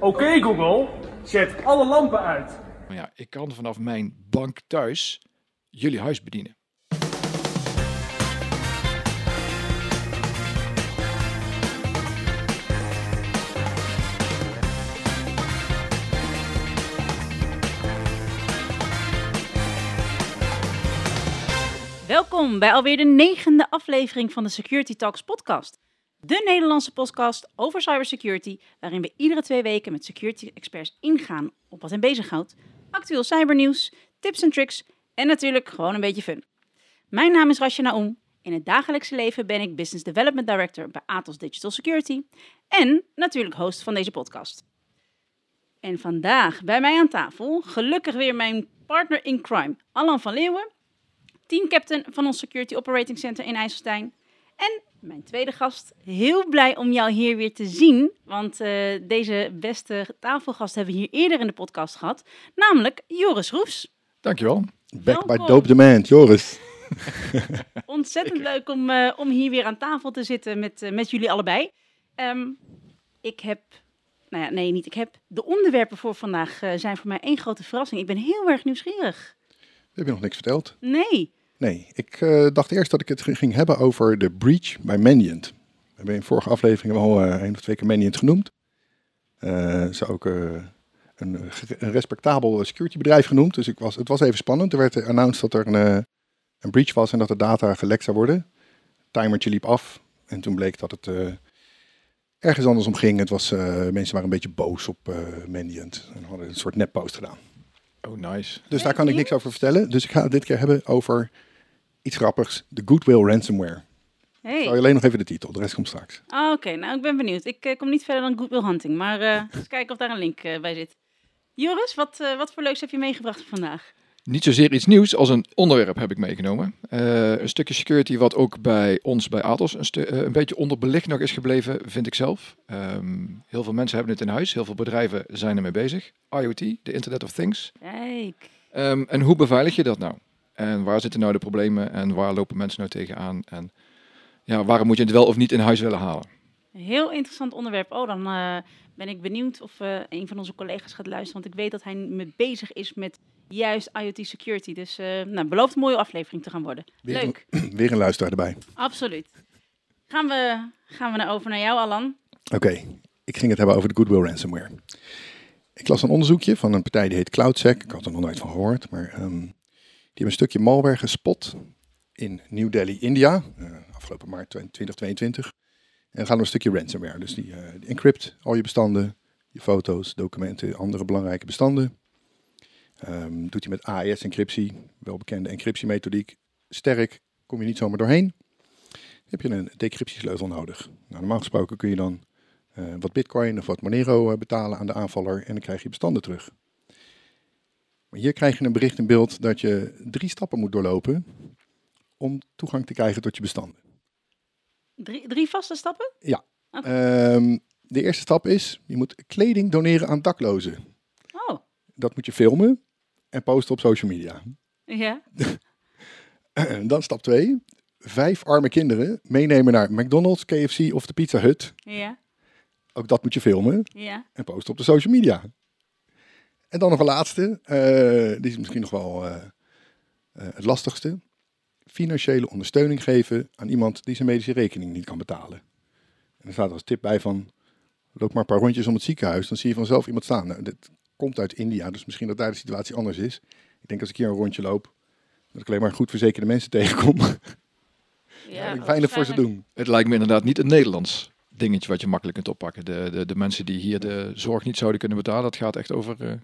Oké Google, zet alle lampen uit. Maar ja, ik kan vanaf mijn bank thuis jullie huis bedienen. Welkom bij alweer de negende aflevering van de Security Talks podcast. De Nederlandse podcast over cybersecurity, waarin we iedere twee weken met security experts ingaan op wat hen bezighoudt, actueel cybernieuws, tips en tricks en natuurlijk gewoon een beetje fun. Mijn naam is Rasha Naoum. In het dagelijkse leven ben ik Business Development Director bij Atos Digital Security en natuurlijk host van deze podcast. En vandaag bij mij aan tafel, gelukkig weer mijn partner in crime, Alan van Leeuwen, teamcaptain van ons Security Operating Center in IJsselstein. En mijn tweede gast, heel blij om jou hier weer te zien, want eh, deze beste tafelgast hebben we hier eerder in de podcast gehad, namelijk Joris Roefs. Dankjewel. Back by. Dope Demand, Joris. Ontzettend leuk om, eh, om hier weer aan tafel te zitten met, eh, met jullie allebei. Ehm, ik heb, nou ja, nee, niet ik heb. De onderwerpen voor vandaag eh, zijn voor mij één grote verrassing. Ik ben heel erg nieuwsgierig. Heb je nog niks verteld? Nee. Nee, ik eh, dacht eerst dat ik het ging hebben over de breach bij Mandiant. We hebben in vorige aflevering al eh één of twee keer Mandiant genoemd. Eh, ze ook eh, een, een respectabel securitybedrijf genoemd. Dus ik was, het was even spannend. Er werd announced dat er een, eh, een breach was en dat de data gelekt zou worden. Timertje liep af en toen bleek dat het eh, ergens anders om ging. Het was, eh, mensen waren een beetje boos op eh Mandiant en hadden een soort neppost gedaan. Oh, nice. Dus daar kan ik niks over vertellen. Dus ik ga het dit keer hebben over iets grappigs. De Goodwill Ransomware. Hey. Zou je alleen nog even de titel, de rest komt straks. Ah, Oké, nou ik ben benieuwd. Ik eh, kom niet verder dan Goodwill Hunting, maar eh eens kijken of daar een link eh, bij zit. Joris, wat, eh, wat voor leuks heb je meegebracht vandaag? Niet zozeer iets nieuws als een onderwerp heb ik meegenomen. Eh, een stukje security wat ook bij ons, bij Atos, een, een beetje onderbelicht nog is gebleven, vind ik zelf. Ehm, heel veel mensen hebben het in huis, heel veel bedrijven zijn ermee bezig. IoT, de Internet of Things. Kijk. Ehm, en hoe beveilig je dat nou? En waar zitten nou de problemen en waar lopen mensen nou tegenaan? En ja, waarom moet je het wel of niet in huis willen halen? Een heel interessant onderwerp. Oh, dan eh, ben ik benieuwd of eh, een van onze collega's gaat luisteren. Want ik weet dat hij mee bezig is met juist IoT security. Dus eh nou, belooft een mooie aflevering te gaan worden. Weer Leuk, Weer een luisteraar erbij. absoluut. Gaan we, gaan we naar over naar jou, Alan? Oké, ik ging het hebben over de Goodwill Ransomware. Ik las een onderzoekje van een partij die heet CloudSec. Ik had er nog nooit van gehoord. Maar ehm, hebben een stukje malware gespot in New Delhi, India. eh, afgelopen maart 2022. En gaat om een stukje ransomware. Dus die, eh, die encrypt al je bestanden. Je foto's, documenten, andere belangrijke bestanden. Ehm, doet hij met AES-encryptie, welbekende encryptiemethodiek. Sterk, kom je niet zomaar doorheen. Heb je een decryptiesleutel nodig. Nou, normaal gesproken kun je dan eh, wat bitcoin of wat Monero betalen aan de aanvaller en dan krijg je bestanden terug. Maar hier krijg je een bericht in beeld dat je drie stappen moet doorlopen om toegang te krijgen tot je bestanden. Drie, drie vaste stappen? Ehm, de eerste stap is, je moet kleding doneren aan daklozen. Oh, Dat moet je filmen en posten op social media. ja. Dan stap 2. Vijf arme kinderen meenemen naar McDonald's, KFC of de Pizza Hut. Ja, Ook dat moet je filmen ja. en posten op de social media. En dan nog een laatste, eh, die is misschien nog wel eh, eh, het lastigste. Financiële ondersteuning geven aan iemand die zijn medische rekening niet kan betalen. En er staat als tip bij van, loop maar een paar rondjes om het ziekenhuis, dan zie je vanzelf iemand staan. Nou, dit komt uit India, dus misschien dat daar de situatie anders is. Ik denk als ik hier een rondje loop, dat ik alleen maar goed verzekerde mensen tegenkom. ja weinig voor ze doen. Het lijkt me inderdaad niet een Nederlands dingetje wat je makkelijk kunt oppakken. De, de, de mensen die hier de zorg niet zouden kunnen betalen, dat gaat echt over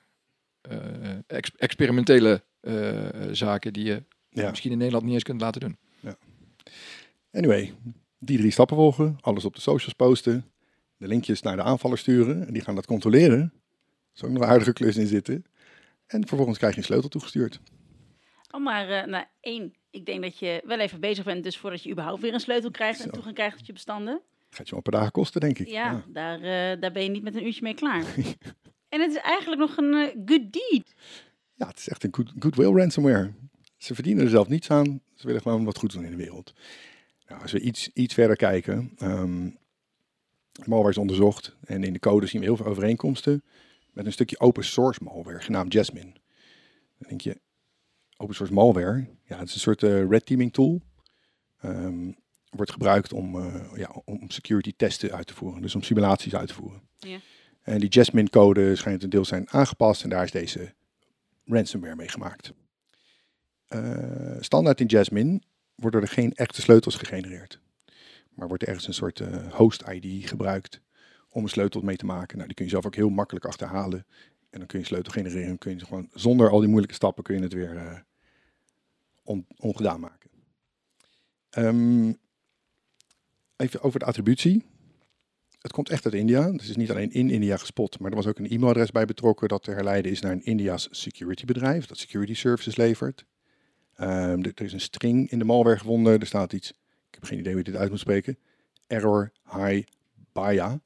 ex- experimentele eh, zaken die je Ja. misschien in Nederland niet eens kunt laten doen. Anyway, die drie stappen volgen, alles op de socials posten, de linkjes naar de aanvaller sturen en die gaan dat controleren. Er is ook nog een aardige klus in zitten. En vervolgens krijg je een sleutel toegestuurd. Oh, maar eh, nou, één, ik denk dat je wel even bezig bent, dus voordat je überhaupt weer een sleutel krijgt en toegang krijgt tot je bestanden. Gaat je wel een paar dagen kosten, denk ik. Ja, Daar, eh, daar ben je niet met een uurtje mee klaar. en het is eigenlijk nog een eh, good deed. Ja, het is echt een good, goodwill ransomware. Ze verdienen er zelf niets aan. Ze willen gewoon wat goed doen in de wereld. Nou, als we iets, iets verder kijken. ehm, malware is onderzocht en in de code zien we heel veel overeenkomsten met een stukje open source malware genaamd Jasmine. Dan denk je, open source malware, ja, het is een soort eh, red teaming tool. Ehm, wordt gebruikt om, eh, ja, om security testen uit te voeren, dus om simulaties uit te voeren. Ja. En die Jasmine code schijnt een deel zijn aangepast en daar is deze ransomware mee gemaakt. Eh, standaard in Jasmine worden er geen echte sleutels gegenereerd. Maar wordt er ergens een soort eh, host ID gebruikt om een sleutel mee te maken. Nou, die kun je zelf ook heel makkelijk achterhalen. En dan kun je sleutel genereren. Dan kun je gewoon zonder al die moeilijke stappen kun je het weer eh, on- ongedaan maken. Ehm, even over de attributie. Het komt echt uit India. Dus het is niet alleen in India gespot, maar er was ook een e-mailadres bij betrokken dat te herleiden is naar een India's security bedrijf dat security services levert. Ehm, er, is een string in de malware gevonden. Er staat iets, ik heb geen idee hoe je dit uit moet spreken. Error hi baya.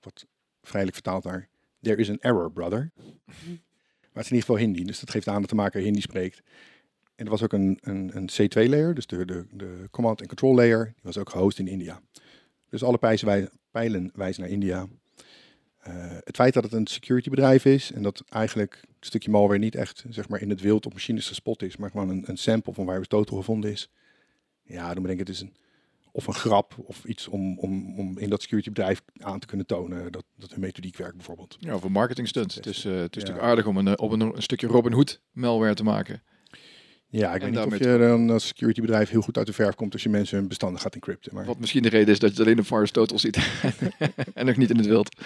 Wat vrijelijk vertaald naar there is an error brother. Maar het is in ieder geval Hindi, dus dat geeft aan dat de maker Hindi spreekt. En er was ook een, een, een C2 layer, dus de, de, de command and control layer, die was ook gehost in India. Dus alle pijlen wijzen naar India. Eh, het feit dat het een security bedrijf is en dat eigenlijk het stukje malware niet echt zeg maar, in het wild op machines gespot is, maar gewoon een, een sample van virus total gevonden is. Ja, dan denk ik het is een, of een grap of iets om, om, om in dat security bedrijf aan te kunnen tonen dat, dat hun methodiek werkt bijvoorbeeld. Ja, of een marketing stunt. Het is, eh, het is Ja. natuurlijk aardig om een, op een, een stukje Robin Hood malware te maken. Ja, ik En weet niet of je dan als security bedrijf heel goed uit de verf komt als je mensen hun bestanden gaat encrypten. Maar Wat misschien de reden is dat je het alleen op Virus Total ziet. en nog niet in het wild.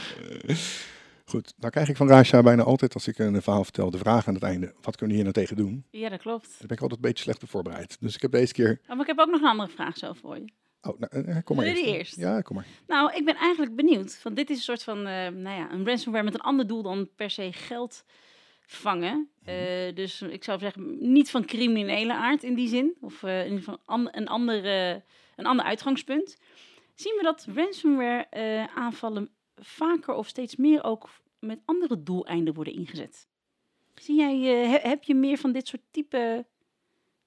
goed, dan krijg ik van Raja bijna altijd als ik een verhaal vertel de vraag aan het einde, wat kunnen we hier nou tegen doen? Ja, dat klopt. Daar ben ik altijd een beetje slecht op voorbereid. Dus ik heb deze keer... Oh, maar ik heb ook nog een andere vraag zo voor je. Oh, nou, eh, kom maar eerst. eerst? Ja, kom maar. Nou, ik ben eigenlijk benieuwd. Want dit is een soort van, eh, nou ja, een ransomware met een ander doel dan per se geld vangen. Eh, dus ik zou zeggen, niet van criminele aard in die zin. Of eh, in ieder geval an- een, andere, een ander uitgangspunt. Zien we dat ransomware eh, aanvallen vaker of steeds meer ook met andere doeleinden worden ingezet? Zie jij, he- heb je meer van dit soort type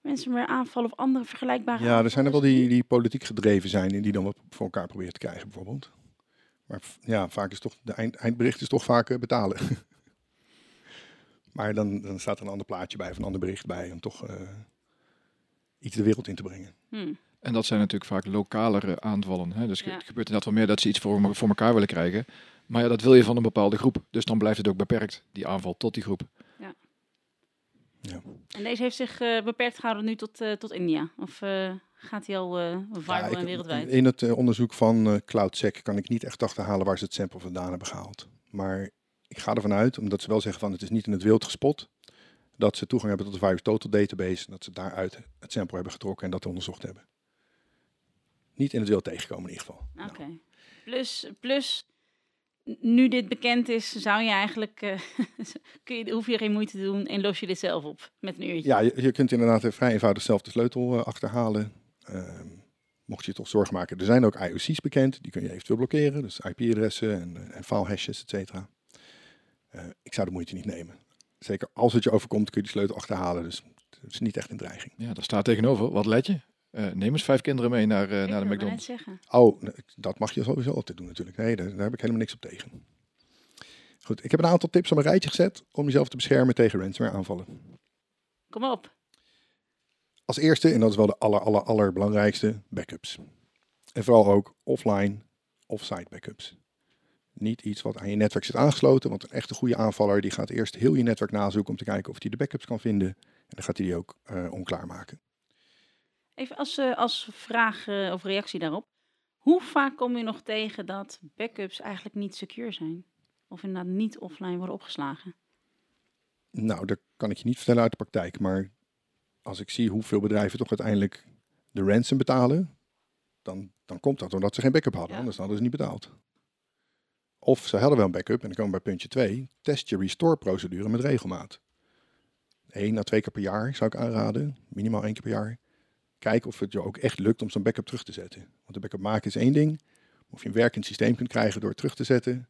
ransomware aanvallen of andere vergelijkbare Ja, er zijn er wel die, die politiek gedreven zijn en die dan wat voor elkaar proberen te krijgen bijvoorbeeld. Maar ja, vaak is toch, de eind, eindbericht is toch vaak betalen. maar dan, dan staat er een ander plaatje bij of een ander bericht bij om toch eh, iets de wereld in te brengen. Hmm. En dat zijn natuurlijk vaak lokalere aanvallen. Hè? Dus Ja. het gebeurt inderdaad wel meer dat ze iets voor, voor elkaar willen krijgen. Maar ja, dat wil je van een bepaalde groep. Dus dan blijft het ook beperkt, die aanval tot die groep. En deze heeft zich eh, beperkt gehouden nu tot, eh, tot India? Of eh, gaat hij al eh viral Ja, ik- en wereldwijd? In het onderzoek van eh, CloudSec kan ik niet echt achterhalen waar ze het sample vandaan hebben gehaald. Maar ik ga ervan uit, omdat ze wel zeggen van het is niet in het wild gespot, dat ze toegang hebben tot de Virus Total database, en dat ze daaruit het sample hebben getrokken en dat onderzocht hebben. Niet in het wild tegenkomen in ieder geval. Oké. Nou, Plus, plus, n- nu dit bekend is, zou je eigenlijk, eh, kun je, hoef je geen moeite te doen en los je dit zelf op met een uurtje. ja, je, je kunt inderdaad vrij eenvoudig zelf de sleutel eh, achterhalen. Ehm, mocht je je toch zorgen maken. Er zijn ook IOC's bekend, die kun je eventueel blokkeren. Dus IP-adressen en, eh, en file hashes, et cetera. Eh, ik zou de moeite niet nemen. Zeker als het je overkomt, kun je die sleutel achterhalen. Dus het is niet echt een dreiging. Ja, daar staat tegenover. Wat let je? Eh, neem eens vijf kinderen mee naar, eh, Ik naar de McDonald's. zeggen. Oh, dat mag je sowieso altijd doen natuurlijk. Nee, daar, daar heb ik helemaal niks op tegen. Goed, ik heb een aantal tips op een rijtje gezet om jezelf te beschermen tegen ransomware aanvallen. Kom op. Als eerste, en dat is wel de aller, aller, allerbelangrijkste, backups. En vooral ook offline, offsite backups. Niet iets wat aan je netwerk zit aangesloten, want een echte goede aanvaller die gaat eerst heel je netwerk nazoeken om te kijken of hij de backups kan vinden. En dan gaat hij die ook eh onklaar maken. Even als, eh, als vraag eh, of reactie daarop. Hoe vaak kom je nog tegen dat backups eigenlijk niet secure zijn? Of inderdaad niet offline worden opgeslagen? Nou, dat kan ik je niet vertellen uit de praktijk, maar als ik zie hoeveel bedrijven toch uiteindelijk de ransom betalen, dan, dan komt dat omdat ze geen backup hadden, Ja. anders hadden ze niet betaald. Of ze hadden wel een backup en dan komen we bij puntje 2, test je restore procedure met regelmaat. Eén à twee keer per jaar zou ik aanraden, minimaal één keer per jaar. Kijk of het je ook echt lukt om zo'n backup terug te zetten. Want de backup maken is één ding, of je een werkend systeem kunt krijgen door het terug te zetten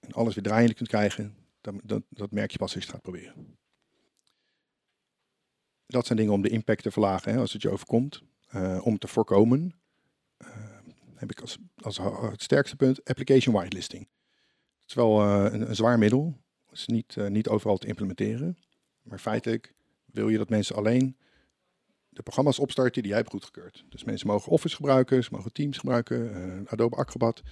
en alles weer draaiende kunt krijgen, dat, dat, dat merk je pas als je het gaat proberen. Dat zijn dingen om de impact te verlagen hè, als het je overkomt. Eh, om te voorkomen. Eh, heb ik als, als het sterkste punt application whitelisting. Het is wel uh, een, zwaar middel. Het is niet, uh, niet overal te implementeren. Maar feitelijk wil je dat mensen alleen de programma's opstarten die jij hebt goedgekeurd. Dus mensen mogen Office gebruiken, ze mogen Teams gebruiken, uh, Adobe Acrobat.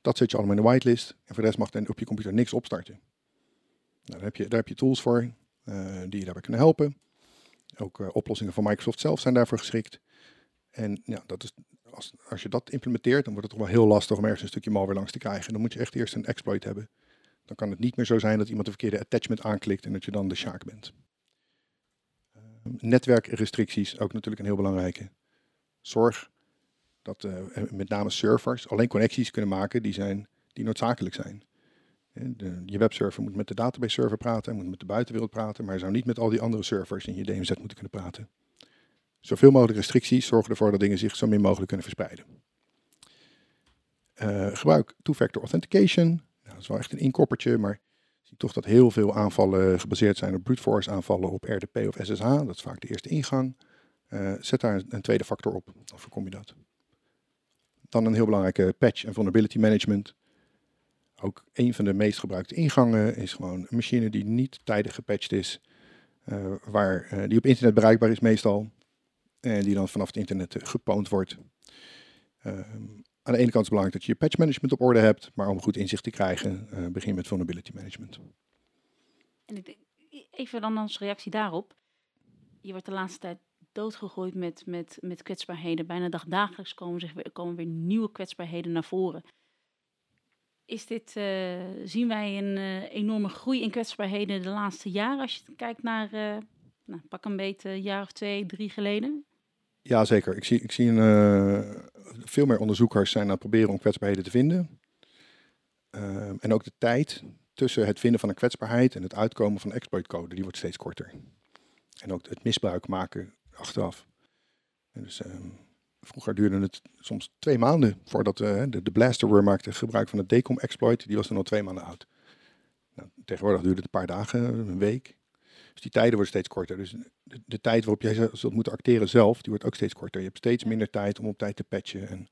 Dat zet je allemaal in de whitelist. En voor de rest mag dan op je computer niks opstarten. Nou, daar, heb je, daar heb je tools voor die je daarbij kunnen helpen. Ook oplossingen van Microsoft zelf zijn daarvoor geschikt. En ja, dat is, als, je dat implementeert, dan wordt het toch wel heel lastig om ergens een stukje malware langs te krijgen. Dan moet je echt eerst een exploit hebben. Dan kan het niet meer zo zijn dat iemand de verkeerde attachment aanklikt en dat je dan de shark bent. Uh, netwerkrestricties, ook natuurlijk een heel belangrijke. Zorg dat uh, met name servers alleen connecties kunnen maken die, zijn, die noodzakelijk zijn. De, je webserver moet met de database server praten, moet met de buitenwereld praten, maar zou niet met al die andere servers in je DMZ moeten kunnen praten. Zoveel mogelijk restricties zorgen ervoor dat dingen zich zo min mogelijk kunnen verspreiden. Uh, gebruik two-factor authentication. Nou, dat is wel echt een inkoppertje, maar je ziet toch dat heel veel aanvallen gebaseerd zijn op brute force aanvallen op RDP of SSH. Dat is vaak de eerste ingang. Uh, zet daar een, tweede factor op, dan voorkom je dat. Dan een heel belangrijke patch en vulnerability management. Ook een van de meest gebruikte ingangen is gewoon een machine die niet tijdig gepatcht is, uh, waar, die op internet bereikbaar is meestal. En die dan vanaf het internet eh, gepoond wordt. Ehm, aan de ene kant is het belangrijk dat je je patch management op orde hebt, maar om goed inzicht te krijgen, uh, begin met vulnerability management. En ik even dan als reactie daarop. Je wordt de laatste tijd doodgegooid met, met, met kwetsbaarheden. Bijna dagdagelijks komen, zich komen weer nieuwe kwetsbaarheden naar voren. Is dit, zien wij een enorme groei in kwetsbaarheden de laatste jaren als je kijkt naar, nou, pak een beetje een jaar of twee, drie geleden? Ja, zeker. Ik zie, ik zie een, uh, veel meer onderzoekers zijn aan het proberen om kwetsbaarheden te vinden. Uh, en ook de tijd tussen het vinden van een kwetsbaarheid en het uitkomen van exploitcode, die wordt steeds korter. En ook het misbruik maken achteraf. Dus, uh, vroeger duurde het soms twee maanden voordat uh, de, de blasterworm maakte gebruik van het decom exploit. Die was dan al twee maanden oud. Nou, tegenwoordig duurde het een paar dagen, een week. Dus die tijden worden steeds korter. Dus de, de, tijd waarop jij zult moeten acteren zelf, die wordt ook steeds korter. Je hebt steeds minder tijd om op tijd te patchen. En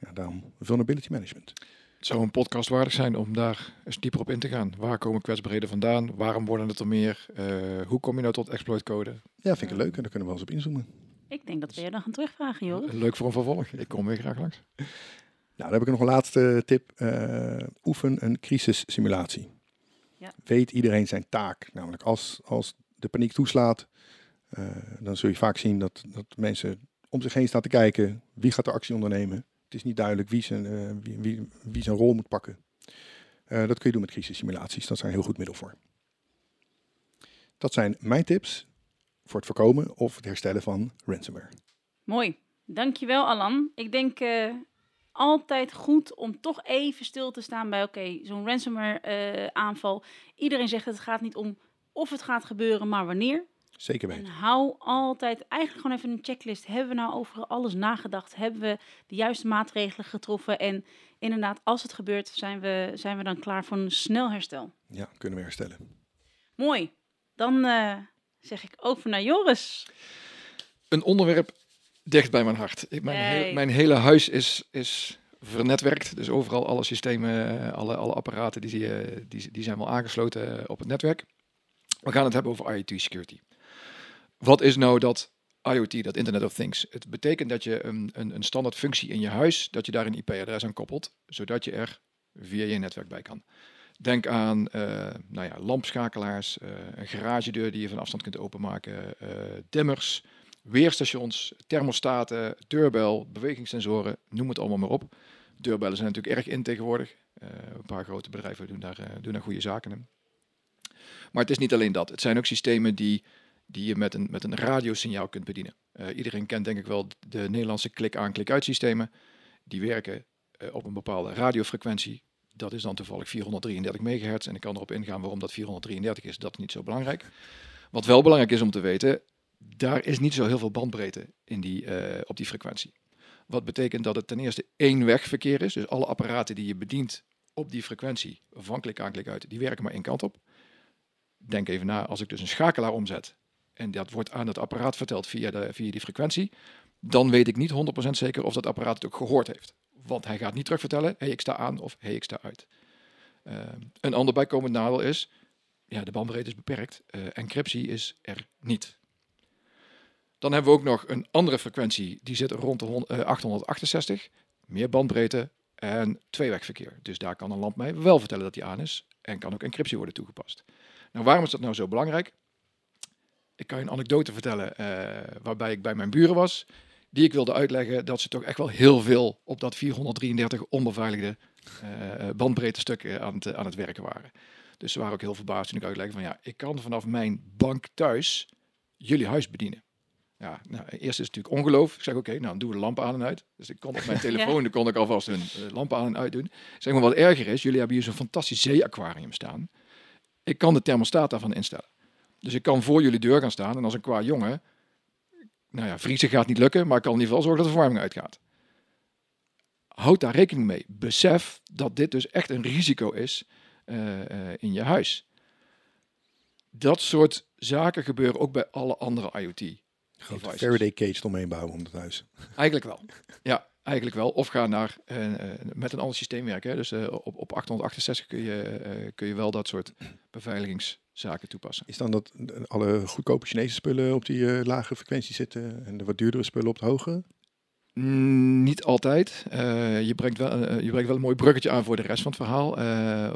ja, daarom vulnerability management. Het zou een podcast waardig zijn om daar eens dieper op in te gaan. Waar komen kwetsbaarheden vandaan? Waarom worden het er meer? Uh, hoe kom je nou tot exploitcode? Ja, vind ik leuk en daar kunnen we wel eens op inzoomen. Ik denk dat we je dan gaan terugvragen, joh. Leuk voor een vervolg. Ik kom weer graag langs. Nou, dan heb ik nog een laatste tip. Uh, oefen een crisissimulatie. Ja. Weet iedereen zijn taak. Namelijk als, als de paniek toeslaat, uh, dan zul je vaak zien dat, dat mensen om zich heen staan te kijken. Wie gaat de actie ondernemen? Het is niet duidelijk wie zijn, uh, wie, wie, wie, zijn rol moet pakken. Uh, dat kun je doen met crisissimulaties. Dat is een heel goed middel voor. Dat zijn mijn tips voor het voorkomen of het herstellen van ransomware. Mooi. Dankjewel Alan. Ik denk altijd goed om toch even stil te staan bij, oké, zo'n ransomware uh, aanval. Iedereen zegt dat het gaat niet om of het gaat gebeuren, maar wanneer. Zeker weten. En hou altijd eigenlijk gewoon even een checklist. Hebben we nou over alles nagedacht? Hebben we de juiste maatregelen getroffen? En inderdaad, als het gebeurt, zijn we, zijn we dan klaar voor een snel herstel. Ja, kunnen we herstellen. Mooi. Dan uh, zeg ik over naar Joris. Een onderwerp dicht bij mijn hart. Ik, mijn, heel, mijn, hele huis is, is vernetwerkt. Dus overal alle systemen, eh, alle, alle apparaten, die, die, die zijn wel aangesloten eh, op het netwerk. We gaan het hebben over IoT security. Wat is nou dat IoT, dat Internet of Things? Het betekent dat je een, een, een standaard functie in je huis, dat je daar een IP-adres aan koppelt, zodat je er via je netwerk bij kan. Denk aan uh, nou ja, lampschakelaars, uh, een garagedeur die je van afstand kunt openmaken, uh, dimmers, weerstations, thermostaten, deurbel, bewegingssensoren, noem het allemaal maar op. Deurbellen zijn natuurlijk erg in tegenwoordig. Uh, een paar grote bedrijven doen daar, uh, doen goede zaken in. Maar het is niet alleen dat. Het zijn ook systemen die, die je met een, met een radiosignaal kunt bedienen. Uh, iedereen kent denk ik wel de Nederlandse klik-aan, klik-uit systemen. Die werken op een bepaalde radiofrequentie. Dat is dan toevallig 433 megahertz. En ik kan erop ingaan waarom dat 433 is. Dat is niet zo belangrijk. Wat wel belangrijk is om te weten, daar is niet zo heel veel bandbreedte in die, uh, op die frequentie. Wat betekent dat het ten eerste één wegverkeer is. Dus alle apparaten die je bedient op die frequentie, van klik aan, klik uit, die werken maar één kant op. Denk even na, als ik dus een schakelaar omzet en dat wordt aan het apparaat verteld via, de, via die frequentie, dan weet ik niet 100% zeker of dat apparaat het ook gehoord heeft. Want hij gaat niet terugvertellen, hey, ik sta aan of hey, ik sta uit. Ehm, een ander bijkomend nadeel is, ja, de bandbreedte is beperkt. Eh, encryptie is er niet. Dan hebben we ook nog een andere frequentie, die zit rond de hon- eh, 868. Meer bandbreedte en tweewegverkeer. Dus daar kan een lamp mij wel vertellen dat die aan is. En kan ook encryptie worden toegepast. Nou, waarom is dat nou zo belangrijk? Ik kan je een anekdote vertellen eh, waarbij ik bij mijn buren was. Die ik wilde uitleggen dat ze toch echt wel heel veel op dat 433 onbeveiligde eh bandbreedte stukken aan het, aan het werken waren. Dus ze waren ook heel verbaasd toen ik uitlegde van ja, ik kan vanaf mijn bank thuis jullie huis bedienen. Ja, nou, eerst is het natuurlijk ongeloof. Ik zeg oké, nou dan doen we de lampen aan en uit. Dus ik kon op mijn telefoon, dan kon ik alvast hun eh, lampen aan en uit doen. Zeg maar wat erger is, jullie hebben hier zo'n fantastisch zeeaquarium staan. Ik kan de thermostaat daarvan instellen. Dus ik kan voor jullie deur gaan staan en als een qua jongen, nou ja, vriezen gaat niet lukken, maar ik kan in ieder geval zorgen dat de verwarming uitgaat. Houd daar rekening mee. Besef dat dit dus echt een risico is eh, eh, in je huis. Dat soort zaken gebeuren ook bij alle andere IoT. Grote devices. Faraday cage omheen bouwen om het huis. Eigenlijk wel. Ja, eigenlijk wel. Of ga naar eh, met een ander systeem werken. Hè. Dus eh, op, op 868 kun je, kun je wel dat soort beveiligingszaken toepassen. Is dan dat alle goedkope Chinese spullen op die lage frequentie zitten en de wat duurdere spullen op de hoge? Mm, niet altijd. Je, brengt wel, je brengt wel een mooi bruggetje aan voor de rest van het verhaal.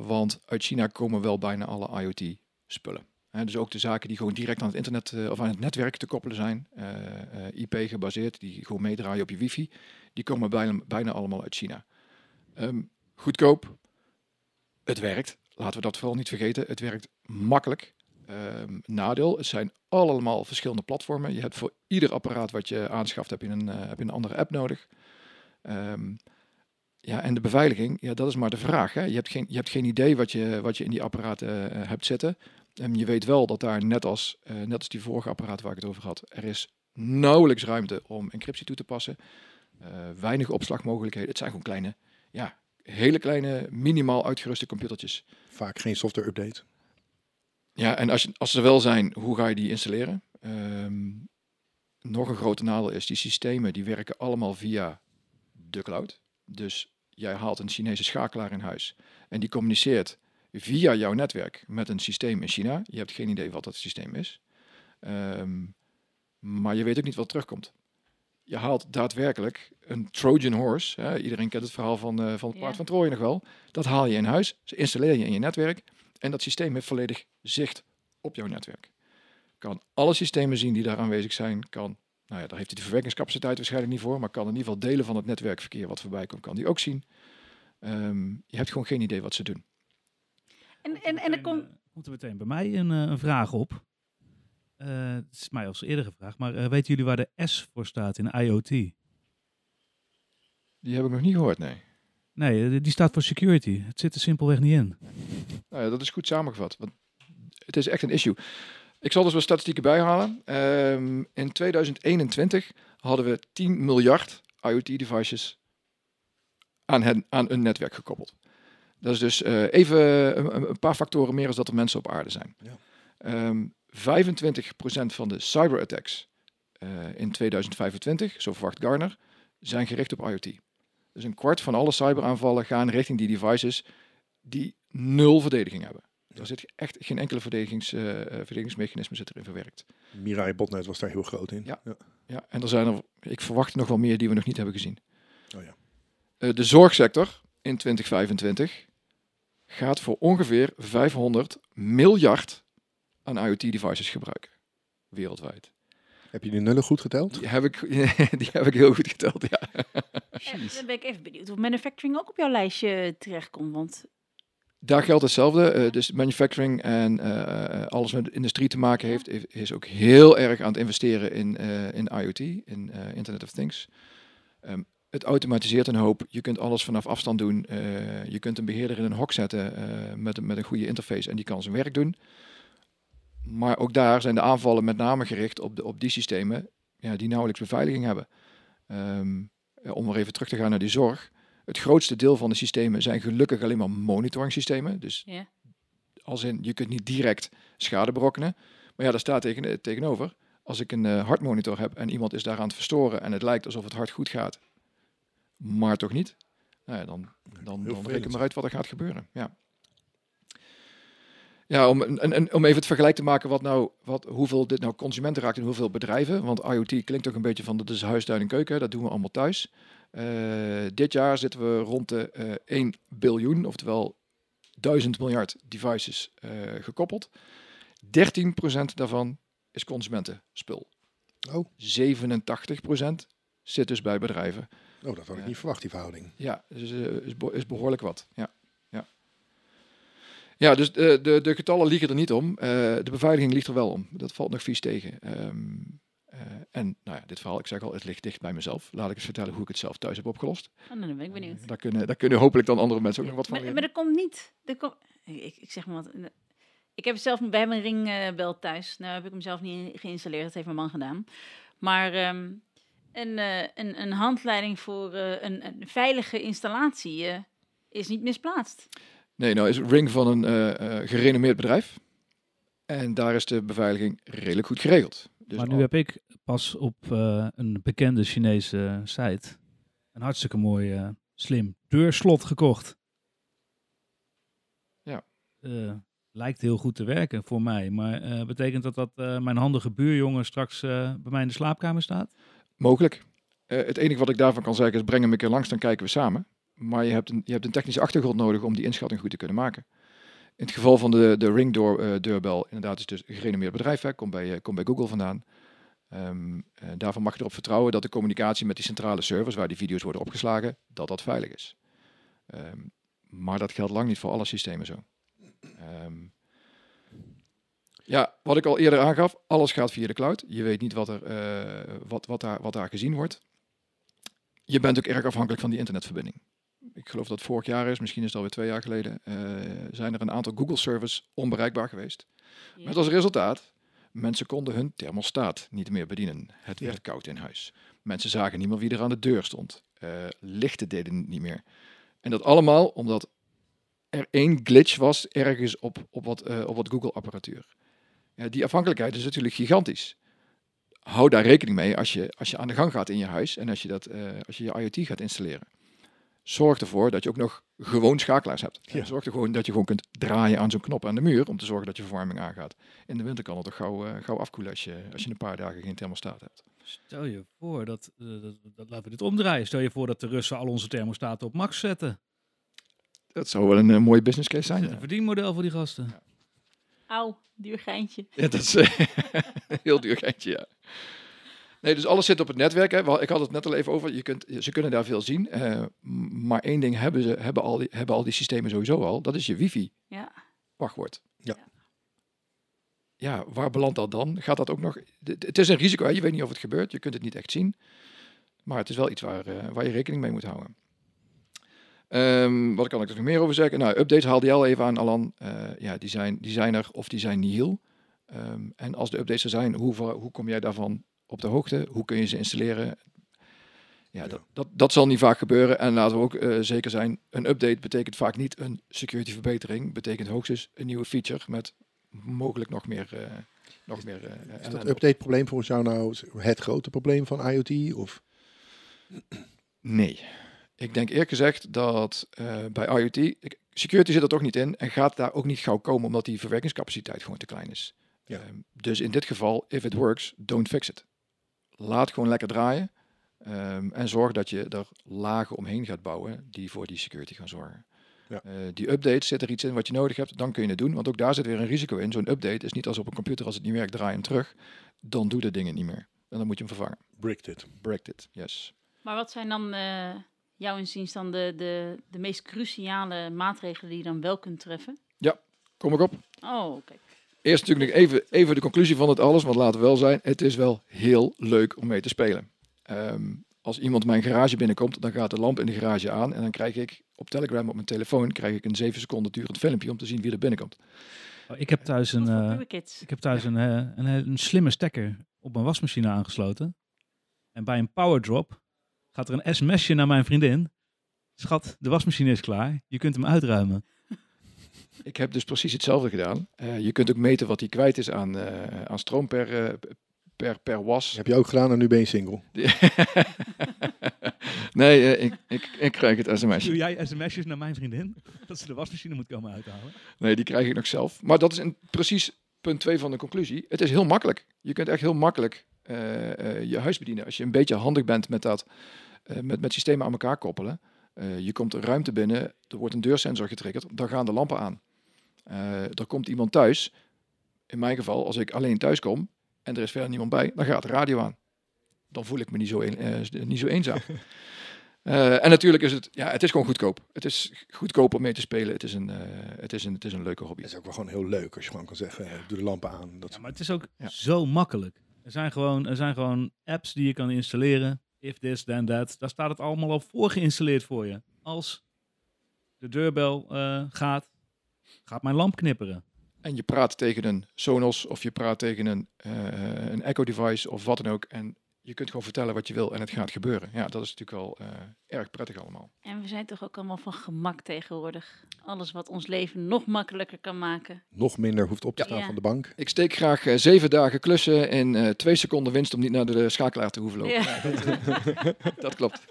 want uit China komen wel bijna alle IoT-spullen. Dus ook de zaken die gewoon direct aan het internet eh, of aan het netwerk te koppelen zijn. eh, eh, IP gebaseerd, die gewoon meedraaien op je wifi. Die komen bijna, allemaal uit China. Ehm, goedkoop. Het werkt. Laten we dat vooral niet vergeten. Het werkt makkelijk. Ehm, nadeel, het zijn allemaal verschillende platformen. Je hebt voor ieder apparaat wat je aanschaft, heb je een, heb je een andere app nodig. Ehm, ja, en de beveiliging, ja, dat is maar de vraag. Hè. Je, hebt geen, je hebt geen idee wat je, wat je in die apparaten hebt zitten. En je weet wel dat daar, net als, eh, net als die vorige apparaat waar ik het over had, er is nauwelijks ruimte om encryptie toe te passen. Eh, weinig opslagmogelijkheden. Het zijn gewoon kleine, ja, hele kleine, minimaal uitgeruste computertjes. Vaak geen software update. Ja, en als, je, als ze er wel zijn, hoe ga je die installeren? Ehm, nog een grote nadeel is, die systemen die werken allemaal via de cloud. Dus jij haalt een Chinese schakelaar in huis en die communiceert via jouw netwerk met een systeem in China. Je hebt geen idee wat dat systeem is. Ehm, maar je weet ook niet wat terugkomt. Je haalt daadwerkelijk een Trojan horse. Hè, iedereen kent het verhaal van, eh, van het paard Ja. van Troje nog wel. Dat haal je in huis, ze installeer je in je netwerk. En dat systeem heeft volledig zicht op jouw netwerk. Kan alle systemen zien die daar aanwezig zijn. Kan, nou ja, daar heeft hij de verwerkingscapaciteit waarschijnlijk niet voor. Maar kan in ieder geval delen van het netwerkverkeer wat voorbij komt, kan die ook zien. Ehm, je hebt gewoon geen idee wat ze doen. En, en, en er komt... eh, komt er meteen bij mij een, eh, een vraag op. Eh, het is mij als eerder gevraagd, maar eh, weten jullie waar de S voor staat in IoT? Die heb ik nog niet gehoord, nee. Nee, eh, die staat voor security. Het zit er simpelweg niet in. Nou ja, dat is goed samengevat. Want het is echt een issue. Ik zal dus wat statistieken bijhalen. Ehm, in 2021 hadden we 10 miljard IoT-devices aan, aan een netwerk gekoppeld. Dat is dus eh, even een, paar factoren meer als dat er mensen op aarde zijn. Ja. Ehm, 25% van de cyberattacks eh in 2025, zo verwacht Garner, zijn gericht op IoT. Dus een kwart van alle cyberaanvallen gaan richting die devices die nul verdediging hebben. Er zit echt geen enkele verdedigings, eh, verdedigingsmechanisme zit erin verwerkt. Mirai botnet was daar heel groot in. Ja. Ja, en er zijn er, ik verwacht nog wel meer die we nog niet hebben gezien. Oh ja. De zorgsector in 2025 gaat voor ongeveer 500 miljard aan IoT-devices gebruiken. Wereldwijd. Heb je die nullen goed geteld? Die heb ik, die heb ik heel goed geteld, ja. En dan ben ik even benieuwd of manufacturing ook op jouw lijstje terechtkomt. Want Daar geldt hetzelfde. Eh, dus manufacturing en eh, alles met de industrie te maken heeft, is- is ook heel erg aan het investeren in, eh, in IoT, in eh, Internet of Things. Ehm, het automatiseert een hoop. Je kunt alles vanaf afstand doen. Eh, je kunt een beheerder in een hok zetten eh, met, een- met een goede interface en die kan zijn werk doen. Maar ook daar zijn de aanvallen met name gericht op, de, op die systemen ja, die nauwelijks beveiliging hebben. Ehm, eh, om maar even terug te gaan naar die zorg. Het grootste deel van de systemen zijn gelukkig alleen maar monitoring systemen. Dus als in, je kunt niet direct schade berokkenen. Maar ja, daar staat tegen, tegenover. Als ik een hartmonitor heb en iemand is daar aan het verstoren en het lijkt alsof het hart goed gaat, maar toch niet. nou ja, dan, dan, dan reken maar uit wat er gaat gebeuren. Ja, ja om, en, en, om even het vergelijk te maken wat nou, wat, hoeveel dit nou consumenten raakt en hoeveel bedrijven. Want IoT klinkt toch een beetje van dat is huisduin en keuken, dat doen we allemaal thuis. Eh, dit jaar zitten we rond de eh 1 biljoen, oftewel 1000 miljard devices eh, gekoppeld. 13% daarvan is consumentenspul. Oh. 87% zit dus bij bedrijven. Oh, dat had ik Ja. niet verwacht, die verhouding. Ja, dus eh, is, is behoorlijk wat. Ja, ja. ja dus de, de, de getallen liegen er niet om. Eh, de beveiliging ligt er wel om. Dat valt nog vies tegen. Ehm, eh, en nou ja, dit verhaal, ik zeg al, het ligt dicht bij mezelf. Laat ik eens vertellen hoe ik het zelf thuis heb opgelost. Oh, nou, dan ben ik benieuwd. Daar kunnen, daar kunnen hopelijk dan andere mensen ook nog wat van Maar, leren. maar er komt niet. Komt, ik, ik zeg maar wat. Ik heb zelf bij mijn ringbel thuis. Nou heb ik hem zelf niet geïnstalleerd. Dat heeft mijn man gedaan. Maar ehm, een, eh, een, een handleiding voor eh, een, een veilige installatie eh, is niet misplaatst. Nee, nou is Ring van een eh, eh, gerenommeerd bedrijf. En daar is de beveiliging redelijk goed geregeld. Dus maar al- nu heb ik pas op eh, een bekende Chinese site een hartstikke mooi eh, slim deurslot gekocht. Ja. Eh, lijkt heel goed te werken voor mij. Maar eh, betekent dat dat eh, mijn handige buurjongen straks eh, bij mij in de slaapkamer staat? Mogelijk. Eh, het enige wat ik daarvan kan zeggen is breng hem een keer langs, dan kijken we samen. Maar je hebt een, je hebt een technische achtergrond nodig om die inschatting goed te kunnen maken. In het geval van de, de Ring door, eh, deurbel, inderdaad is dus een gerenommeerd bedrijf, hè, komt, bij, eh, komt bij Google vandaan. Eh, daarvan mag je erop vertrouwen dat de communicatie met die centrale servers, waar die video's worden opgeslagen, dat dat veilig is. Ehm, maar dat geldt lang niet voor alle systemen zo. Ehm, ja, wat ik al eerder aangaf, alles gaat via de cloud. Je weet niet wat, er, eh, wat, wat, daar, wat daar gezien wordt. Je bent ook erg afhankelijk van die internetverbinding. Ik geloof dat het vorig jaar is, misschien is het alweer twee jaar geleden, eh, zijn er een aantal Google-servers onbereikbaar geweest. Ja. Met als resultaat, mensen konden hun thermostaat niet meer bedienen. Het werd koud in huis. Mensen zagen niet meer wie er aan de deur stond. Eh, lichten deden het niet meer. En dat allemaal omdat er één glitch was ergens op, op wat, eh, op wat Google-apparatuur. Ja, die afhankelijkheid is natuurlijk gigantisch. Hou daar rekening mee als je, als je aan de gang gaat in je huis en als je, dat, eh, als je je IoT gaat installeren. Zorg ervoor dat je ook nog gewoon schakelaars hebt. Ja. Zorg er gewoon dat je gewoon kunt draaien aan zo'n knop aan de muur om te zorgen dat je verwarming aangaat. In de winter kan het toch gauw, eh, gauw afkoelen als je, als je een paar dagen geen thermostaat hebt. Stel je voor dat, eh, dat, dat, laten we dit omdraaien. Stel je voor dat de Russen al onze thermostaten op max zetten. Dat zou wel een, mooie business case Dat zijn. is Ja. een verdienmodel voor die gasten. Auw, duur geintje. Ja, dat is een heel duur geintje, ja. Nee, dus alles zit op het netwerk. Hè. Ik had het net al even over. Je kunt, ze kunnen daar veel zien. eh, maar één ding hebben, ze, hebben, al die, hebben al die systemen sowieso al. Dat is je wifi Ja. wachtwoord. Ja. Ja, waar belandt dat dan? Gaat dat ook nog... Het is een risico, hè. je weet niet of het gebeurt. Je kunt het niet echt zien. Maar het is wel iets waar, eh, waar je rekening mee moet houden. Ehm, wat kan ik er nog meer over zeggen? Nou, updates haalde je al even aan, Alan. Eh, ja, die zijn, die zijn er of die zijn nihil. Ehm, en als de updates er zijn, hoe, hoe kom jij daarvan op de hoogte? Hoe kun je ze installeren? Ja. Dat, dat, dat zal niet vaak gebeuren. En laten we ook eh, zeker zijn, een update betekent vaak niet een security verbetering. Betekent hoogstens een nieuwe feature met mogelijk nog meer, eh nog meer eh, Is dat op. update-probleem volgens jou nou het grote probleem van IoT? Of Nee. Ik denk eerlijk gezegd dat eh, bij IoT, security zit er toch niet in en gaat daar ook niet gauw komen omdat die verwerkingscapaciteit gewoon te klein is. Ja. Ehm, dus in dit geval, if it works, don't fix it. Laat gewoon lekker draaien ehm, en zorg dat je er lagen omheen gaat bouwen die voor die security gaan zorgen. Ja. Eh, die updates, zit er iets in wat je nodig hebt, dan kun je het doen, want ook daar zit weer een risico in. Zo'n update is niet als op een computer, als het niet werkt, draai hem terug. Dan doet het ding het niet meer. En dan moet je hem vervangen. bricked it? Break it, yes. Maar wat zijn dan eh jouw inziens dan de, de, de meest cruciale maatregelen die je dan wel kunt treffen? Kom ik op. Oh, oké. Eerst natuurlijk even, even de conclusie van het alles, want laten we wel zijn, het is wel heel leuk om mee te spelen. Ehm, als iemand mijn garage binnenkomt, dan gaat de lamp in de garage aan en dan krijg ik op Telegram op mijn telefoon krijg ik een 7 seconden durend filmpje om te zien wie er binnenkomt. Oh, Ik heb thuis een, eh, ik heb thuis een, eh, een, een slimme stekker op mijn wasmachine aangesloten. En bij een power drop gaat er een sms'je naar mijn vriendin. Schat, de wasmachine is klaar. Je kunt hem uitruimen. Ik heb dus precies hetzelfde gedaan. Eh, je kunt ook meten wat hij kwijt is aan, eh, aan stroom per, eh, per, per was. Heb je ook gedaan en nu ben je single. Nee, ik, ik, ik krijg het sms'je. Doe jij sms'jes naar mijn vriendin? Dat ze de wasmachine moet komen uithalen. Nee, die krijg ik nog zelf. Maar dat is een, precies punt 2 van de conclusie. Het is heel makkelijk. Je kunt echt heel makkelijk eh, eh, je huis bedienen. Als je een beetje handig bent met dat, met, met systemen aan elkaar koppelen. Eh, je komt een ruimte binnen, er wordt een deursensor getriggerd, dan gaan de lampen aan. Eh, er komt iemand thuis. In mijn geval, als ik alleen thuis kom en er is verder niemand bij, dan gaat de radio aan. Dan voel ik me niet zo, een- eh, niet zo eenzaam. Eh, en natuurlijk is het, ja, het is gewoon goedkoop. Het is goedkoop om mee te spelen. Het is een, eh, het is een, het is een leuke hobby. Het is ook wel gewoon heel leuk als je gewoon kan zeggen, eh, doe de lampen aan. Dat Ja, maar het is ook Ja. zo makkelijk. Er zijn, gewoon, er zijn gewoon apps die je kan installeren. If this, then that. Daar staat het allemaal al voor geïnstalleerd voor je. Als de deurbel eh, gaat, gaat mijn lamp knipperen. En je praat tegen een Sonos of je praat tegen een, eh, een Echo device of wat dan ook. En je kunt gewoon vertellen wat je wil en het gaat gebeuren. Ja, dat is natuurlijk wel eh, erg prettig allemaal. En we zijn toch ook allemaal van gemak tegenwoordig. Alles wat ons leven nog makkelijker kan maken. nog minder hoeft op te Ja. staan Ja. van de bank. Ik steek graag eh, zeven dagen klussen in eh, twee seconden winst om niet naar de schakelaar te hoeven lopen. Ja. Dat klopt.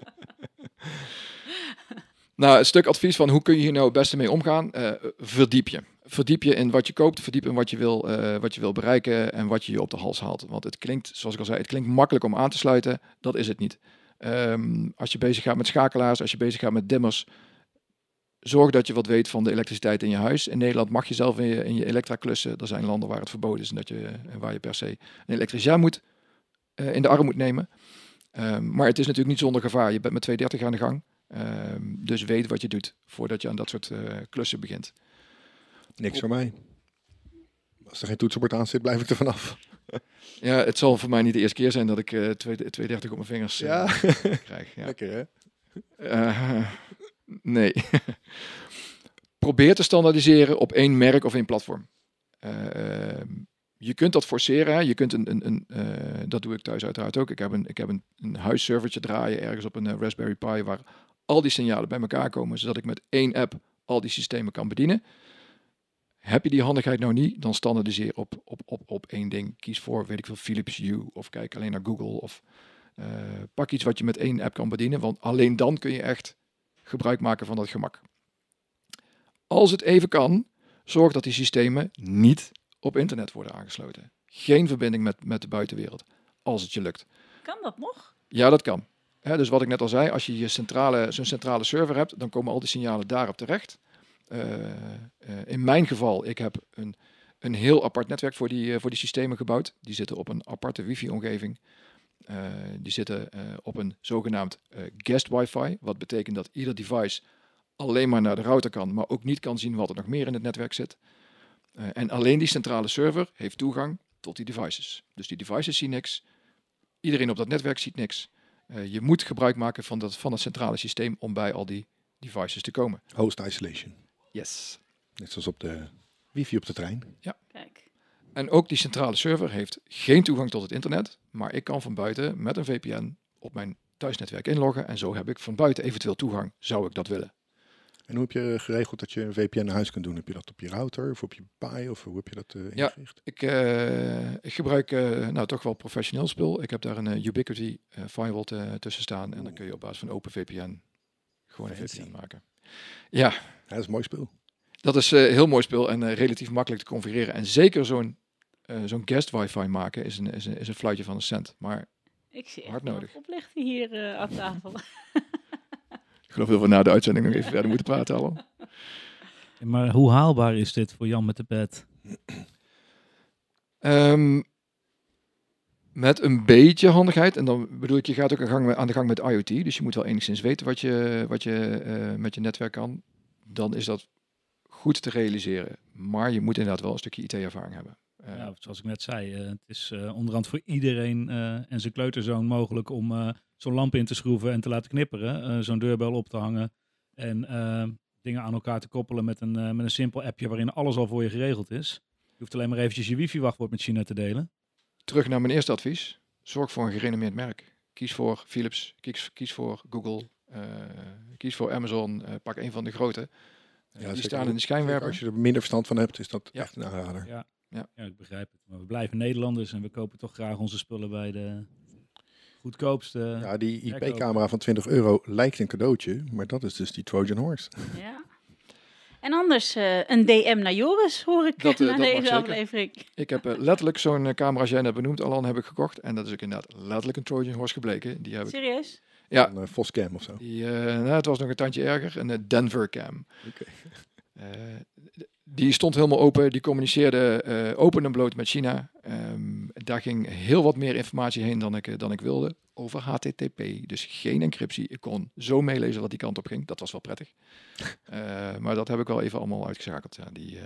nou, een stuk advies van hoe kun je hier nou het beste mee omgaan. Eh, verdiep je. Verdiep je in wat je koopt, verdiep in wat je, wil, eh, wat je wil bereiken en wat je je op de hals haalt. Want het klinkt, zoals ik al zei, het klinkt makkelijk om aan te sluiten. Dat is het niet. Ehm, als je bezig gaat met schakelaars, als je bezig gaat met dimmers, zorg dat je wat weet van de elektriciteit in je huis. In Nederland mag je zelf in je, elektra klussen. Er zijn landen waar het verboden is en dat je, waar je per se een elektricien moet, eh, in de arm moet nemen. Ehm, maar het is natuurlijk niet zonder gevaar. Je bent met 230 aan de gang. Ehm, dus weet wat je doet voordat je aan dat soort eh, klussen begint. Niks voor mij. Als er geen toetsenbord aan zit, blijf ik er vanaf. Ja, het zal voor mij niet de eerste keer zijn dat ik eh 230 op mijn vingers eh, Ja, krijg. Ja. lekker hè? Eh, nee. Probeer te standaardiseren op één merk of één platform. Eh, ehm, je kunt dat forceren. Je kunt een, een, een dat doe ik thuis uiteraard ook. Ik heb een, ik heb een, een huisservertje draaien ergens op een Raspberry Pi waar al die signalen bij elkaar komen, zodat ik met één app al die systemen kan bedienen. Heb je die handigheid nou niet, dan standaardiseer op, op, op, op één ding. Kies voor, weet ik veel, Philips Hue of kijk alleen naar Google of eh, pak iets wat je met één app kan bedienen, want alleen dan kun je echt gebruik maken van dat gemak. Als het even kan, zorg dat die systemen niet op internet worden aangesloten. Geen verbinding met, met de buitenwereld, als het je lukt. Kan dat nog? Ja, dat kan. Dus wat ik net al zei, als je je centrale, zo'n centrale server hebt, dan komen al die signalen daarop terecht. Eh, eh, in mijn geval, ik heb een, een heel apart netwerk voor die, eh, voor die systemen gebouwd. Die zitten op een aparte wifi-omgeving. Die zitten op een zogenaamd guest wifi, wat betekent dat ieder device alleen maar naar de router kan, maar ook niet kan zien wat er nog meer in het netwerk zit. En alleen die centrale server heeft toegang tot die devices. Dus die devices zien niks. Iedereen op dat netwerk ziet niks. Je moet gebruik maken van, dat, van het centrale systeem om bij al die devices te komen. Host isolation. Yes. Net zoals op de wifi op de trein. Kijk. En ook die centrale server heeft geen toegang tot het internet, maar ik kan van buiten met een VPN op mijn thuisnetwerk inloggen en zo heb ik van buiten eventueel toegang, zou ik dat willen. En hoe heb je geregeld dat je een VPN naar huis kunt doen? Heb je dat op je router of op je Pi of hoe heb je dat eh, Ja. ingericht? Ik, eh, ik gebruik eh, nou toch wel professioneel spul. Ik heb daar een Ubiquity eh, firewall tussen staan en dan kun je op basis van OpenVPN gewoon een. VPN maken. Ja, Ja, dat is een mooi spul. Dat is een heel mooi spel en eh, relatief makkelijk te configureren. En zeker zo'n eh, zo'n guest wifi maken is een, is, een, is een fluitje van een cent. Maar Ik zie echt Hard nodig. oplichten hier eh, aan tafel. ik geloof heel veel na de uitzending nog even verder moeten praten. Al. Maar hoe haalbaar is dit voor Jan met de pet? Ehm, met een beetje handigheid. En dan bedoel ik, je gaat ook aan, gang aan de gang met IoT. Dus je moet wel enigszins weten wat je, wat je eh, met je netwerk kan. Dan is dat goed te realiseren. Maar je moet inderdaad wel een stukje IT-ervaring hebben. Eh, Ja, zoals ik net zei, eh, het is onderhand voor iedereen en zijn kleuterzoon mogelijk om zo'n lamp in te schroeven en te laten knipperen. zo'n deurbel op te hangen en dingen aan elkaar te koppelen met een, met een simpel appje waarin alles al voor je geregeld is. Je hoeft alleen maar eventjes je wifi-wachtwoord met China te delen. Terug naar mijn eerste advies. Zorg voor een gerenommeerd merk. Kies voor Philips, kies, kies voor Google, eh, kies voor Amazon. eh, pak een van de grote. Eh, die zeker. staan in de schijnwerper. Als je er minder verstand van hebt, is dat Ja. echt een aanrader. Ja, ik begrijp het. Maar we blijven Nederlanders en we kopen toch graag onze spullen bij de goedkoopste. Ja, die. IP-camera van 20 euro lijkt een cadeautje, maar dat is dus die Trojan Horse. Ja. En anders eh, een DM naar Joris, hoor ik Dat, eh, na dat mag deze zeker. aflevering. Ik heb eh, letterlijk zo'n camera als jij net benoemd, Alan, heb ik gekocht. En dat is ook inderdaad letterlijk een Trojan Horse gebleken. Die heb ik. Serieus? Ja. Een uh, Foscam of zo. Die, eh, nou, het was nog een tandje erger, een Denver cam. Oké. Eh, die stond helemaal open, die communiceerde eh, open en bloot met China. Ehm, daar ging heel wat meer informatie heen dan ik, eh, dan ik wilde over HTTP. Dus geen encryptie. Ik kon zo meelezen wat die kant op ging. Dat was wel prettig. Eh, maar dat heb ik wel even allemaal uitgeschakeld. Ja, die,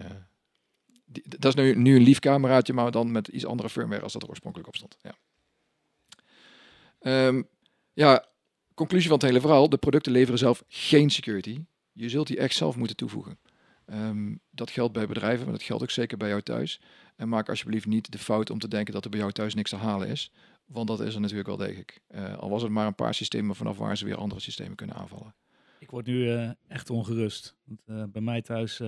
die, dat is nu, nu een lief cameraatje, maar dan met iets andere firmware als dat er oorspronkelijk op stond. Ja. Ehm, ja, conclusie van het hele verhaal. De producten leveren zelf geen security. Je zult die echt zelf moeten toevoegen. Ehm, dat geldt bij bedrijven, maar dat geldt ook zeker bij jou thuis. En maak alsjeblieft niet de fout om te denken dat er bij jou thuis niks te halen is. Want dat is er natuurlijk wel degelijk. Eh, al was het maar een paar systemen vanaf waar ze weer andere systemen kunnen aanvallen. Ik word nu eh, echt ongerust. Want, eh, bij mij thuis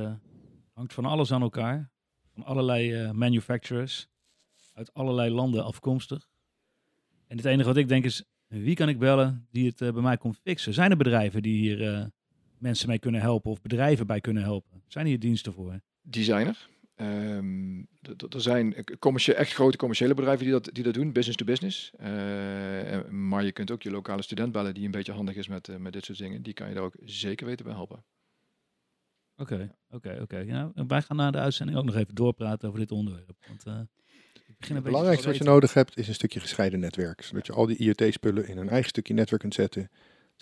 hangt van alles aan elkaar. Van allerlei manufacturers. Uit allerlei landen afkomstig. En het enige wat ik denk is, wie kan ik bellen die het bij mij komt fixen? Zijn er bedrijven die hier mensen mee kunnen helpen of bedrijven bij kunnen helpen? Zijn hier diensten voor? Die zijn er. Zijn eh, echt grote commerciële bedrijven die dat, die dat doen, business to business. Eh, maar je kunt ook je lokale student bellen die een beetje handig is met, eh, met dit soort dingen. Die kan je daar ook zeker weten bij helpen. Oké, oké, oké. Ja, en wij gaan na de uitzending ook nog even doorpraten over dit onderwerp. Want eh, Het beetje belangrijkste te wat je nodig hebt is een stukje gescheiden netwerk. Zodat je al die IoT-spullen in een eigen stukje netwerk kunt zetten.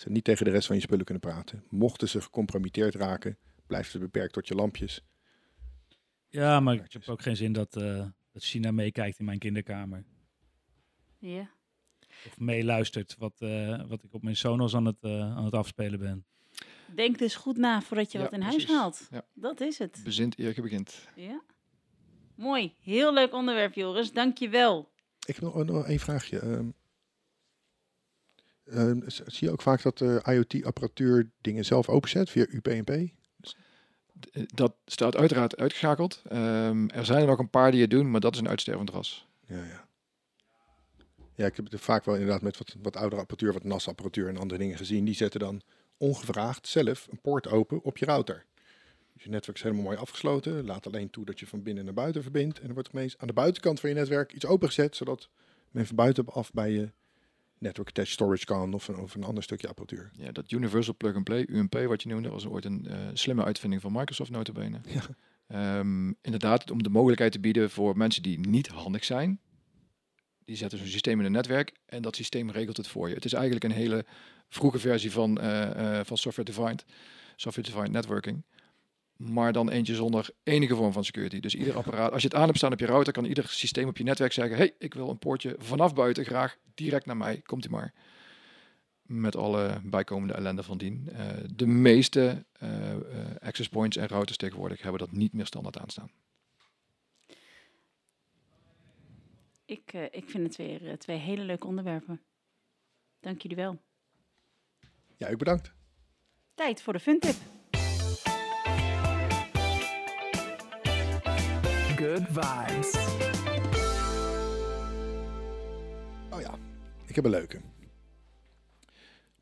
Ze niet tegen de rest van je spullen kunnen praten. Mochten ze gecompromitteerd raken, blijft het beperkt tot je lampjes. Ja, maar ik heb ook geen zin dat, eh, dat China meekijkt in mijn kinderkamer. Ja. Of meeluistert wat, eh, wat ik op mijn Sonos aan het, eh, aan het afspelen ben. Denk dus goed na voordat je Ja, wat in huis haalt. Ja. Dat is het. Bezint eer je begint. Ja. Mooi. Heel leuk onderwerp, Joris. Dank je wel. Ik heb nog, nog één vraagje. Ehm, ehm, zie je ook vaak dat de IoT-apparatuur dingen zelf openzet via UPnP? Eh, Dat staat uiteraard uitgeschakeld. Ehm, er zijn er nog een paar die het doen, maar dat is een uitstervend ras. Ja, ja. Ja, ik heb het vaak wel inderdaad met wat, wat oudere apparatuur, wat NAS-apparatuur en andere dingen gezien. Die zetten dan ongevraagd zelf een poort open op je router. Dus je netwerk is helemaal mooi afgesloten. Laat alleen toe dat je van binnen naar buiten verbindt. En er wordt aan de buitenkant van je netwerk iets opengezet, zodat men van buitenaf bij je network attached storage kan of een, of een ander stukje apparatuur. Ja, dat Universal Plug and Play, UMP wat je noemde, was ooit een eh, slimme uitvinding van Microsoft notabene. Ja. Ehm, inderdaad, om de mogelijkheid te bieden voor mensen die niet handig zijn. Die zetten zo'n systeem in een netwerk en dat systeem regelt het voor je. Het is eigenlijk een hele vroege versie van, eh, eh, van software defined, software defined networking. Maar dan eentje zonder enige vorm van security. Dus ieder apparaat, als je het aan hebt staan op je router, kan ieder systeem op je netwerk zeggen: hey, ik wil een poortje vanaf buiten graag direct naar mij. Komt u maar. Met alle bijkomende ellende van dien. Eh, de meeste eh, eh, access points en routers tegenwoordig hebben dat niet meer standaard aanstaan. Ik, eh, ik vind het weer twee hele leuke onderwerpen. Dank jullie wel. Ja, ik bedankt. Tijd voor de fun Good vibes. Oh ja, ik heb een leuke.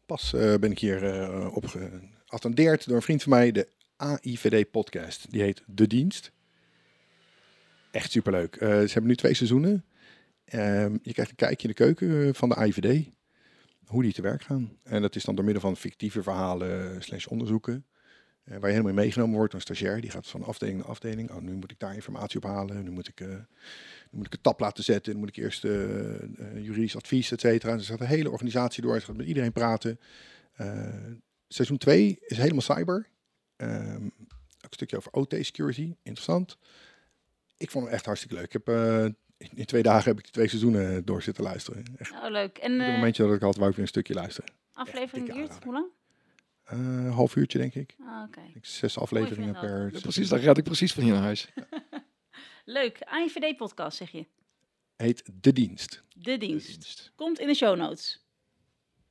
Pas eh, ben ik hier eh op geattendeerd door een vriend van mij, de AIVD-podcast. Die heet De Dienst. Echt superleuk. Eh ze hebben nu twee seizoenen. Ehm, je krijgt een kijkje in de keuken van de AIVD. Hoe die te werk gaan. En dat is dan door middel van fictieve verhalen slash onderzoeken. Eh, waar je helemaal in meegenomen wordt door een stagiair. Die gaat van afdeling naar afdeling. Oh, nu moet ik daar informatie op halen. Nu moet ik... eh, dan moet ik een tap laten zetten. Dan moet ik eerst eh, juridisch advies, et cetera. Dus gaat een hele organisatie door. Ze gaat met iedereen praten. Seizoen 2 is helemaal cyber. Ehm, ook een stukje over OT-security. Interessant. Ik vond hem echt hartstikke leuk. Ik heb, in, twee dagen heb ik die twee seizoenen door zitten luisteren. Echt Oh, leuk. En op het momentje dat ik altijd wou ik weer een stukje luisteren. aflevering duurt hoe lang? Eh, een half uurtje, denk ik. Ah, Oké. Ik denk Zes afleveringen per... Ja, precies, daar red ik precies van hier naar huis. Leuk. AIVD-podcast zeg je. Heet De Dienst. De dienst. Komt in de show notes.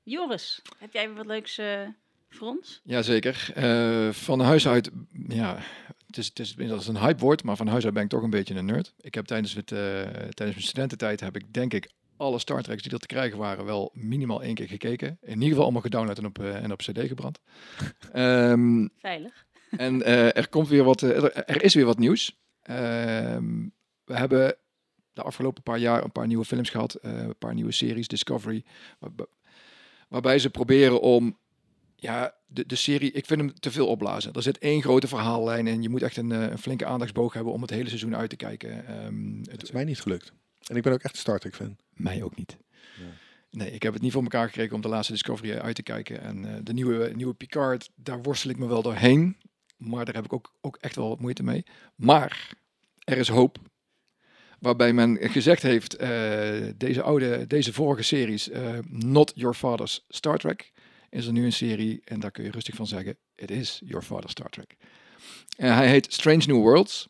Joris, heb jij weer wat leuks eh, voor ons? Jazeker. Eh van huis uit, ja, het is, het is inmiddels een hype woord, maar van huis uit ben ik toch een beetje een nerd. Ik heb tijdens, het, eh, tijdens mijn studententijd heb ik denk ik alle Star Treks die er te krijgen waren wel minimaal één keer gekeken. In ieder geval allemaal gedownload en op, eh, en op cd gebrand. Ehm, Veilig. en eh, er komt weer wat, eh, er, er is weer wat nieuws. Ehm, we hebben de afgelopen paar jaar een paar nieuwe films gehad, eh, een paar nieuwe series, Discovery, waarb- waarbij ze proberen om, ja, de, de serie, ik vind hem te veel opblazen. Er zit één grote verhaallijn en je moet echt een, een flinke aandachtsboog hebben om het hele seizoen uit te kijken. Ehm, Het het, is mij niet gelukt. En ik ben ook echt een Star Trek fan. mij ook niet. Ja. Nee, ik heb het niet voor elkaar gekregen om de laatste Discovery uit te kijken. En eh, de nieuwe, nieuwe Picard, daar worstel ik me wel doorheen. Maar daar heb ik ook, ook echt wel wat moeite mee. Maar er is hoop. Waarbij men gezegd heeft, eh, deze oude, deze vorige series, eh, Not Your Father's Star Trek, is er nu een serie. En daar kun je rustig van zeggen, it is Your Father's Star Trek. En hij heet Strange New Worlds.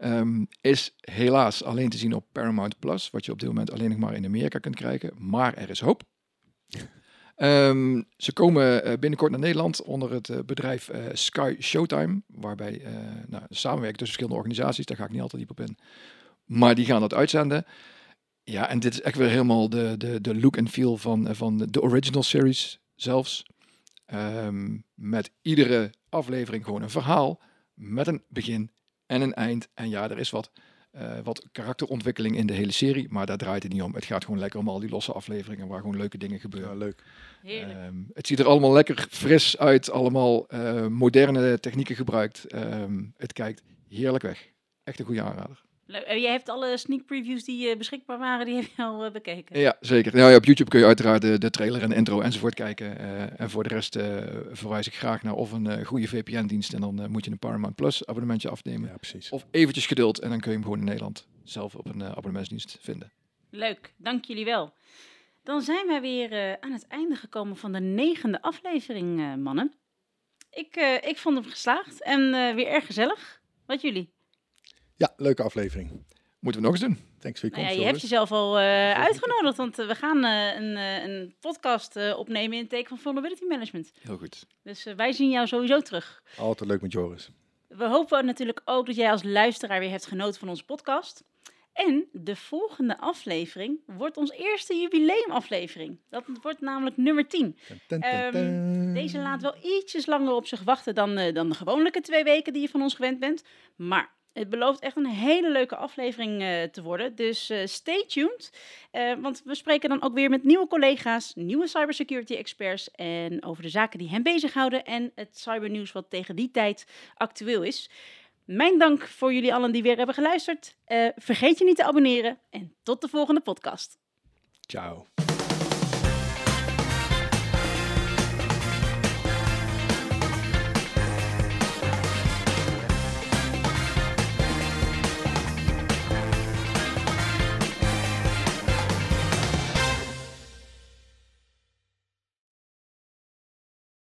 Ehm, is helaas alleen te zien op Paramount Plus, wat je op dit moment alleen nog maar in Amerika kunt krijgen. Maar er is hoop. Ehm, ze komen eh, binnenkort naar Nederland onder het eh, bedrijf eh, Sky Showtime, waarbij eh nou, samenwerken tussen verschillende organisaties, daar ga ik niet altijd diep op in. Maar die gaan dat uitzenden. Ja, en dit is echt weer helemaal de, de, de look en feel van, van de original series zelfs. Ehm, met iedere aflevering gewoon een verhaal met een begin en een eind. En ja, er is wat, eh, wat karakterontwikkeling in de hele serie, maar daar draait het niet om. Het gaat gewoon lekker om al die losse afleveringen waar gewoon leuke dingen gebeuren. Ja, leuk. Heerlijk. Ehm, het ziet er allemaal lekker fris uit, allemaal eh, moderne technieken gebruikt. Ehm, het kijkt heerlijk weg. Echt een goede aanrader. Leuk. En jij hebt alle sneak previews die eh, beschikbaar waren, die heb je al eh, bekeken. Ja, zeker. Nou, ja, op YouTube kun je uiteraard de, de trailer en de intro enzovoort kijken. Eh, en voor de rest eh, verwijs ik graag naar of een eh, goede VPN-dienst. En dan eh, moet je een Paramount Plus abonnementje afnemen. Ja, precies. Of eventjes geduld en dan kun je hem gewoon in Nederland zelf op een eh, abonnementsdienst vinden. Leuk, dank jullie wel. Dan zijn wij weer eh, aan het einde gekomen van de negende aflevering, eh, mannen. Ik, eh, ik vond hem geslaagd en eh, weer erg gezellig. Wat jullie? Ja, leuke aflevering. Moeten we nog eens doen. Thanks voor je Nou ja, komst, je hebt jezelf al eh, uitgenodigd, want eh, we gaan eh, een, eh, een podcast eh, opnemen in het teken van vulnerability management. Heel goed. Dus wij zien jou sowieso terug. Altijd leuk met Joris. We hopen natuurlijk ook dat jij als luisteraar weer hebt genoten van onze podcast. En de volgende aflevering wordt ons eerste jubileumaflevering. Dat wordt namelijk nummer 10. Ten, ten, ten, Ehm. Deze laat wel ietsjes langer op zich wachten dan, eh, dan de gewone twee weken die je van ons gewend bent. Maar het belooft echt een hele leuke aflevering eh, te worden. Dus eh, stay tuned. Eh, want we spreken dan ook weer met nieuwe collega's, nieuwe cybersecurity experts. En over de zaken die hen bezighouden. En het cybernieuws wat tegen die tijd actueel is. Mijn dank voor jullie allen die weer hebben geluisterd. Vergeet je niet te abonneren. En tot de volgende podcast. Ciao.